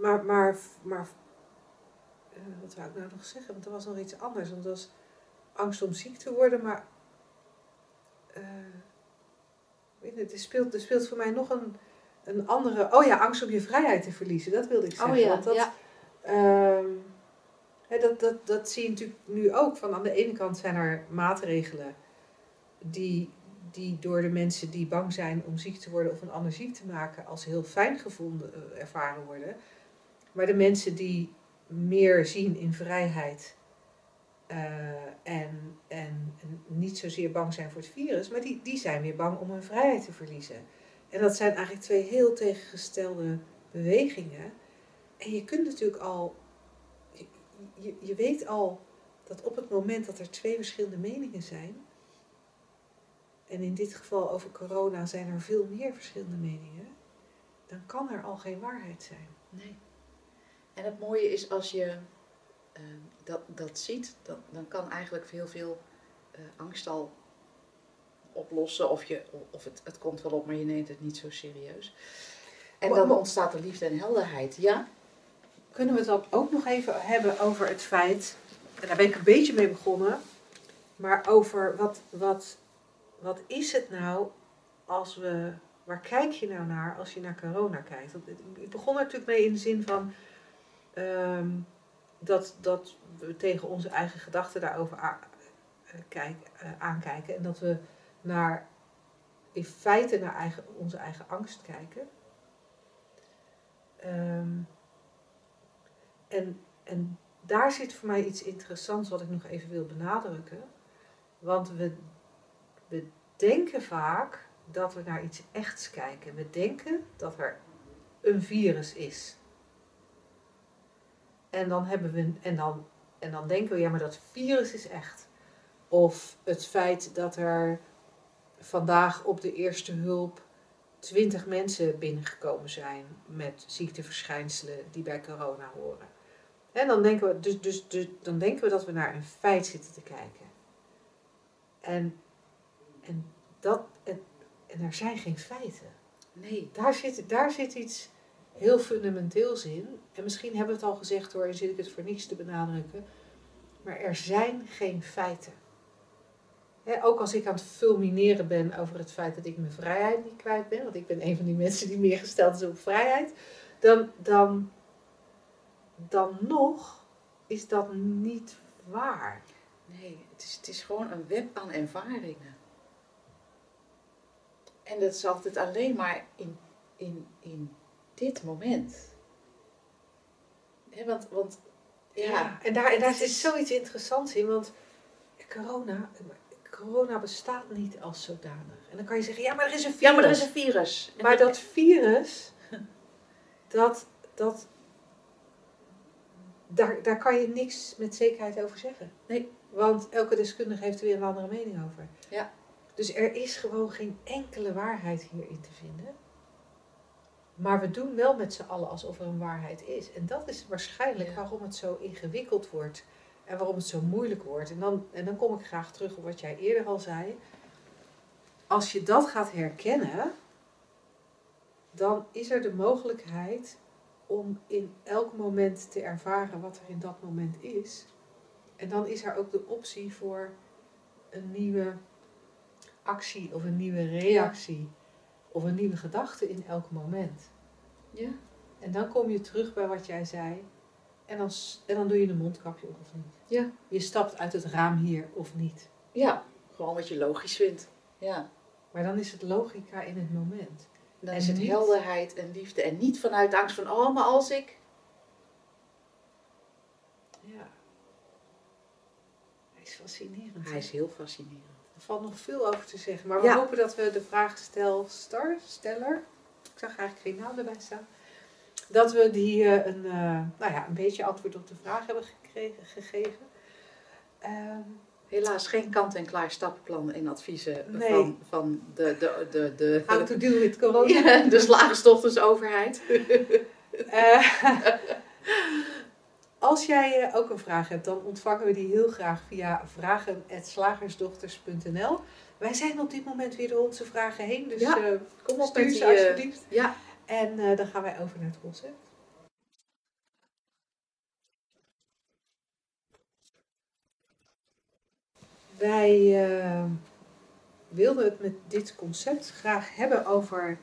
Speaker 2: Maar, maar, maar wat wou ik nou nog zeggen? Want er was nog iets anders. Want dat was angst om ziek te worden, maar weet er, speelt, er speelt voor mij nog een, een andere. Oh ja, angst om je vrijheid te verliezen. Dat wilde ik zeggen.
Speaker 3: Oh ja,
Speaker 2: Want dat,
Speaker 3: ja.
Speaker 2: ehm, dat, dat, dat zie je natuurlijk nu ook. Van aan de ene kant zijn er maatregelen die, die door de mensen die bang zijn om ziek te worden of een ander ziek te maken als heel fijn gevonden eh, ervaren worden. Maar de mensen die meer zien in vrijheid eh, en, en, en niet zozeer bang zijn voor het virus, maar die, die zijn weer bang om hun vrijheid te verliezen. En dat zijn eigenlijk twee heel tegengestelde bewegingen. En je kunt natuurlijk al, je, je, weet al dat op het moment dat er twee verschillende meningen zijn, en in dit geval over corona zijn er veel meer verschillende meningen, dan kan er al geen waarheid zijn.
Speaker 3: Nee. En het mooie is als je eh, dat, dat ziet, dan, dan kan eigenlijk heel veel eh, angst al oplossen. Of, je, of het, het komt wel op, maar je neemt het niet zo serieus. En dan ontstaat er liefde en helderheid. Ja?
Speaker 2: Kunnen we het ook nog even hebben over het feit, en daar ben ik een beetje mee begonnen, maar over wat, wat, wat is het nou als we, waar kijk je nou naar als je naar corona kijkt? Ik- begon er natuurlijk mee in de zin van ehm, dat, dat we tegen onze eigen gedachten daarover eh, kijk, eh, aankijken en dat we naar, in feite naar eigen, onze eigen angst kijken. Ehm, en, en daar zit voor mij iets interessants wat ik nog even wil benadrukken. Want we, we denken vaak dat we naar iets echts kijken. We denken dat er een virus is. En dan, hebben we, en dan, en dan denken we, ja, maar dat virus is echt. Of het feit dat er vandaag op de eerste hulp twintig mensen binnengekomen zijn met ziekteverschijnselen die bij corona horen. En dan denken we, dus, dus, dus, dan denken we dat we naar een feit zitten te kijken. En, en, dat, en, en er zijn geen feiten.
Speaker 3: Nee.
Speaker 2: Daar zit, daar zit iets heel fundamenteels in. En misschien hebben we het al gezegd hoor, en zit ik het voor niets te benadrukken. Maar er zijn geen feiten. Hè, ook als ik aan het fulmineren ben over het feit dat ik mijn vrijheid niet kwijt ben, want ik ben een van die mensen die meer gesteld is op vrijheid, dan, dan, dan nog is dat niet waar.
Speaker 3: Nee, het is, het is gewoon een web aan ervaringen. En dat is altijd alleen maar in, in, in dit moment. Want, want ja,
Speaker 2: En daar, en daar
Speaker 3: Het
Speaker 2: zit
Speaker 3: is-
Speaker 2: zoiets interessants in, want corona, corona bestaat niet als zodanig. En dan kan je zeggen, ja, maar er is een virus.
Speaker 3: ja, maar er is een virus.
Speaker 2: Maar dat virus, <laughs> dat, dat, daar, daar kan je niks met zekerheid over zeggen.
Speaker 3: Nee.
Speaker 2: Want elke deskundige heeft er weer een andere mening over.
Speaker 3: Ja.
Speaker 2: Dus er is gewoon geen enkele waarheid hierin te vinden. Maar we doen wel met z'n allen alsof er een waarheid is. En dat is waarschijnlijk
Speaker 3: Ja.
Speaker 2: waarom het zo ingewikkeld wordt. En waarom het zo moeilijk wordt. En dan, en dan kom ik graag terug op wat jij eerder al zei. Als je dat gaat herkennen, dan is er de mogelijkheid om in elk moment te ervaren wat er in dat moment is. En dan is er ook de optie voor een nieuwe actie of een nieuwe reactie of een nieuwe gedachte in elk moment.
Speaker 3: Ja,
Speaker 2: En dan kom je terug bij wat jij zei. En dan, s- en dan doe je een mondkapje op of niet.
Speaker 3: Ja.
Speaker 2: Je stapt uit het raam hier of niet.
Speaker 3: Ja, gewoon wat je logisch vindt. Ja.
Speaker 2: Maar dan is het logica in het moment.
Speaker 3: Dan
Speaker 2: En
Speaker 3: is het
Speaker 2: niet-
Speaker 3: helderheid en liefde. En niet vanuit angst van, oh, maar als ik...
Speaker 2: Ja. Hij is fascinerend.
Speaker 3: Hij is heel fascinerend.
Speaker 2: Er valt nog veel over te zeggen. Maar we
Speaker 3: Ja.
Speaker 2: hopen dat we de vraagstel, steller, ik zag eigenlijk geen naam erbij staan, dat we die eh, een, eh, nou ja, een beetje antwoord op de vraag hebben gekregen, gegeven. Ehm,
Speaker 3: Helaas geen kant-en-klaar stappenplan en adviezen
Speaker 2: Nee.
Speaker 3: van, van de, de, de, de,
Speaker 2: how to deal with corona.
Speaker 3: Ja, de slagersdochteroverheid.
Speaker 2: Eh, <laughs> als jij ook een vraag hebt, dan ontvangen we die heel graag via vragen.slagersdochters.nl. Wij zijn op dit moment weer door onze vragen heen, dus
Speaker 3: Ja,
Speaker 2: eh,
Speaker 3: Kom op met die...
Speaker 2: alsjeblieft.
Speaker 3: ja,
Speaker 2: En eh, dan gaan wij over naar het concept. Wij eh, wilden het met dit concept graag hebben over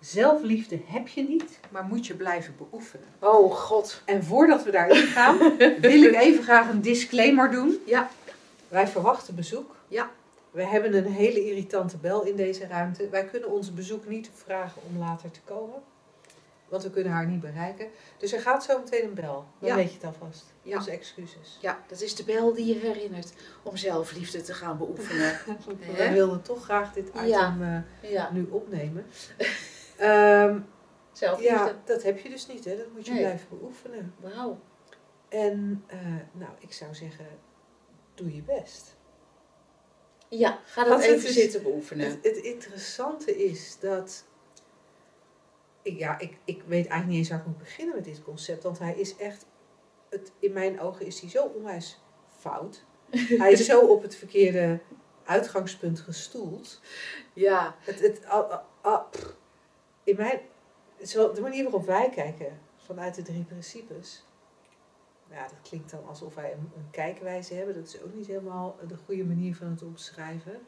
Speaker 2: zelfliefde heb je niet, maar moet je blijven beoefenen.
Speaker 3: oh god.
Speaker 2: En voordat we daarin gaan, <laughs> wil ik even graag een disclaimer doen.
Speaker 3: Ja.
Speaker 2: Wij verwachten bezoek.
Speaker 3: Ja.
Speaker 2: We hebben een hele irritante bel in deze ruimte. Wij kunnen onze bezoek niet vragen om later te komen. Want we kunnen haar niet bereiken. Dus er gaat zo meteen een bel. Dan
Speaker 3: Ja.
Speaker 2: weet je het alvast.
Speaker 3: Ja.
Speaker 2: Onze excuses.
Speaker 3: Ja, dat is de bel die je herinnert om zelfliefde te gaan beoefenen. <laughs>
Speaker 2: We wilden toch graag dit item
Speaker 3: Ja.
Speaker 2: eh,
Speaker 3: Ja,
Speaker 2: nu opnemen. <laughs> Ehm,
Speaker 3: zelfliefde.
Speaker 2: ja, dat heb je dus niet. Hè? Dat moet je
Speaker 3: Nee.
Speaker 2: blijven beoefenen.
Speaker 3: Wauw.
Speaker 2: En eh, nou, ik zou zeggen, doe je best.
Speaker 3: Ja, ga dat
Speaker 2: het
Speaker 3: even zitten beoefenen.
Speaker 2: Het, het interessante is dat. Ik, ja, ik, ik weet eigenlijk niet eens waar ik moet beginnen met dit concept. Want hij is echt. Het, in mijn ogen is hij zo onwijs fout. <laughs> hij is zo op het verkeerde uitgangspunt gestoeld.
Speaker 3: Ja,
Speaker 2: Het, het, in mijn, zo, de manier waarop wij kijken vanuit de drie principes. Ja, dat klinkt dan alsof wij een, kijkwijze hebben. Dat is ook niet helemaal de goede manier van het omschrijven.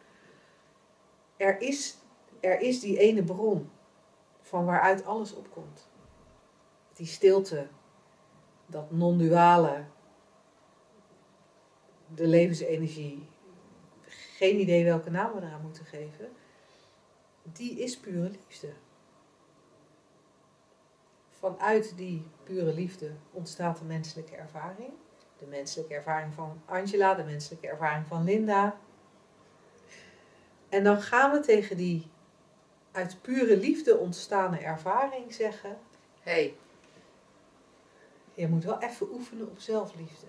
Speaker 2: Er is, er is die ene bron van waaruit alles opkomt. Die stilte, dat non-duale, de levensenergie, geen idee welke naam we eraan moeten geven, die is pure liefde. Vanuit die pure liefde ontstaat de menselijke ervaring. De menselijke ervaring van Angela, de menselijke ervaring van Linda. En dan gaan we tegen die uit pure liefde ontstane ervaring zeggen:
Speaker 3: hey,
Speaker 2: je moet wel even oefenen op zelfliefde.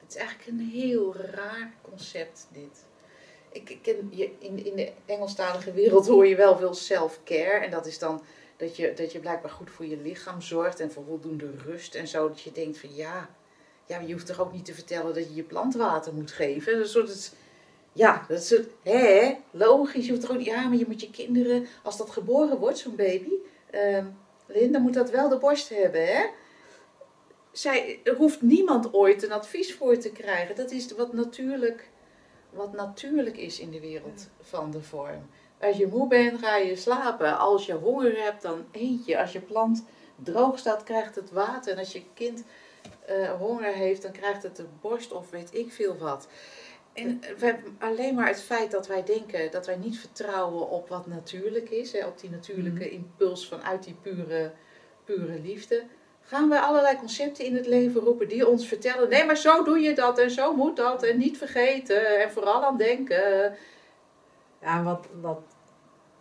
Speaker 3: het is eigenlijk een heel raar concept dit. Ik ik in, in de Engelstalige wereld hoor je wel veel self-care. En dat is dan dat je, dat je blijkbaar goed voor je lichaam zorgt en voor voldoende rust en zo. Dat je denkt van ja, ja je hoeft toch ook niet te vertellen dat je je plant water moet geven. Dat soort, ja, dat is het, hè, logisch. Je hoeft toch ook ja, maar je moet je kinderen, als dat geboren wordt, zo'n baby, ehm Linda moet dat wel de borst hebben, hè. Zij, er hoeft niemand ooit een advies voor te krijgen. Dat is wat natuurlijk, wat natuurlijk is in de wereld van de vorm. Als je moe bent, ga je slapen. Als je honger hebt, dan eet je. Als je plant droog staat, krijgt het water. En als je kind eh, honger heeft, dan krijgt het de borst of weet ik veel wat. En we, alleen maar het feit dat wij denken dat wij niet vertrouwen op wat natuurlijk is, hè, op die natuurlijke impuls vanuit die pure, pure liefde, gaan we allerlei concepten in het leven roepen die ons vertellen: nee, maar zo doe je dat en zo moet dat en niet vergeten en vooral aan denken.
Speaker 2: Ja, wat, wat,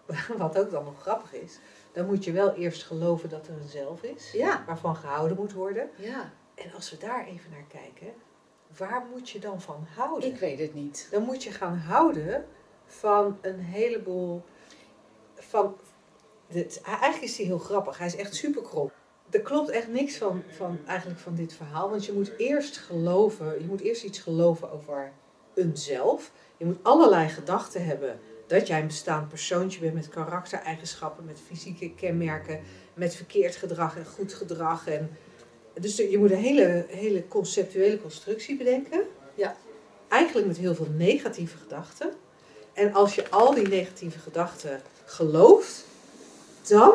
Speaker 2: <laughs> wat ook dan nog grappig is, dan moet je wel eerst geloven dat er een zelf is,
Speaker 3: Ja,
Speaker 2: waarvan gehouden moet worden.
Speaker 3: ja,
Speaker 2: En als we daar even naar kijken, waar moet je dan van houden?
Speaker 3: ik weet het niet.
Speaker 2: Dan moet je gaan houden van een heleboel. Van, dit, eigenlijk is hij heel grappig, hij is echt super krom. Er klopt echt niks van, van, eigenlijk van dit verhaal, want je moet eerst geloven, je moet eerst iets geloven over een zelf. Je moet allerlei gedachten hebben dat jij een bestaand persoontje bent met karaktereigenschappen, met fysieke kenmerken, met verkeerd gedrag en goed gedrag. En, dus je moet een hele, hele conceptuele constructie bedenken.
Speaker 3: Ja.
Speaker 2: Eigenlijk met heel veel negatieve gedachten. En als je al die negatieve gedachten gelooft, dan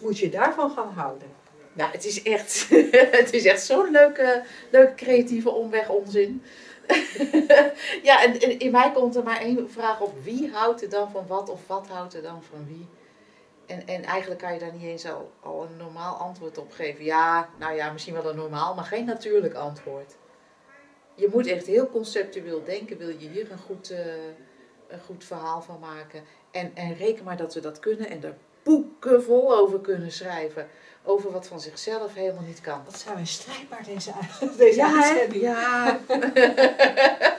Speaker 2: moet je daarvan gaan houden.
Speaker 3: Nou, het is echt, <laughs> het is echt zo'n leuke, leuke creatieve omweg onzin. <laughs> ja, en, in mij komt er maar één vraag op. Wie houdt er dan van wat of wat houdt er dan van wie? En, en eigenlijk kan je daar niet eens al, al een normaal antwoord op geven. Ja, nou ja, misschien wel een normaal, maar geen natuurlijk antwoord. Je moet echt heel conceptueel denken, wil je hier een goed, eh, een goed verhaal van maken. En, en reken maar dat we dat kunnen en er boeken vol over kunnen schrijven. Over wat van zichzelf helemaal niet kan.
Speaker 2: Wat zijn we strijdbaar deze, <laughs> deze
Speaker 3: Ja,
Speaker 2: uitzending.
Speaker 3: Ja. <laughs>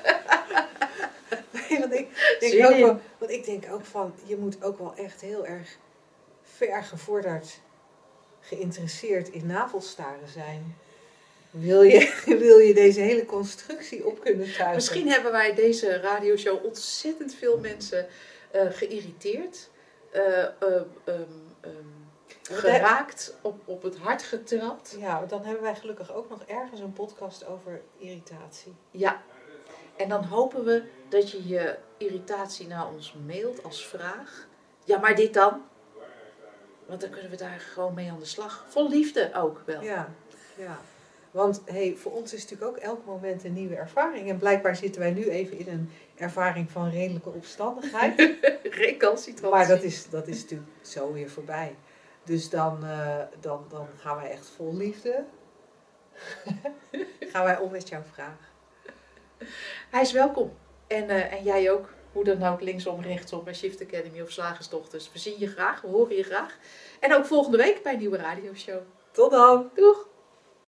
Speaker 2: Nee, want, ik denk ook wel, want ik denk ook van, je moet ook wel echt heel erg ver gevorderd, geïnteresseerd in navelstaren zijn. Wil je, <laughs> wil je deze hele constructie op kunnen tuigen?
Speaker 3: Misschien hebben wij deze radioshow ontzettend veel mensen eh, geïrriteerd. Eh, eh, ehm, ehm, geraakt, op, op het hart getrapt.
Speaker 2: Ja, dan hebben wij gelukkig ook nog ergens een podcast over irritatie.
Speaker 3: Ja. En dan hopen we dat je je irritatie naar ons mailt als vraag. Ja, maar dit dan? Want dan kunnen we daar gewoon mee aan de slag. Vol liefde ook wel.
Speaker 2: Ja, ja. Want hey, voor ons is natuurlijk ook elk moment een nieuwe ervaring. En blijkbaar zitten wij nu even in een ervaring van redelijke opstandigheid. <laughs>
Speaker 3: Recalcitrantie.
Speaker 2: maar dat is, dat is natuurlijk zo weer voorbij. Dus dan, eh, dan, dan gaan wij echt vol liefde. <laughs> gaan wij om met jouw vraag.
Speaker 3: Hij is welkom. En, eh, en jij ook. Hoe dan ook, linksom, rechtsom, bij Shift Academy of Slagersdochters. We zien je graag, we horen je graag. En ook volgende week bij een nieuwe radioshow.
Speaker 2: Tot dan!
Speaker 3: Doeg!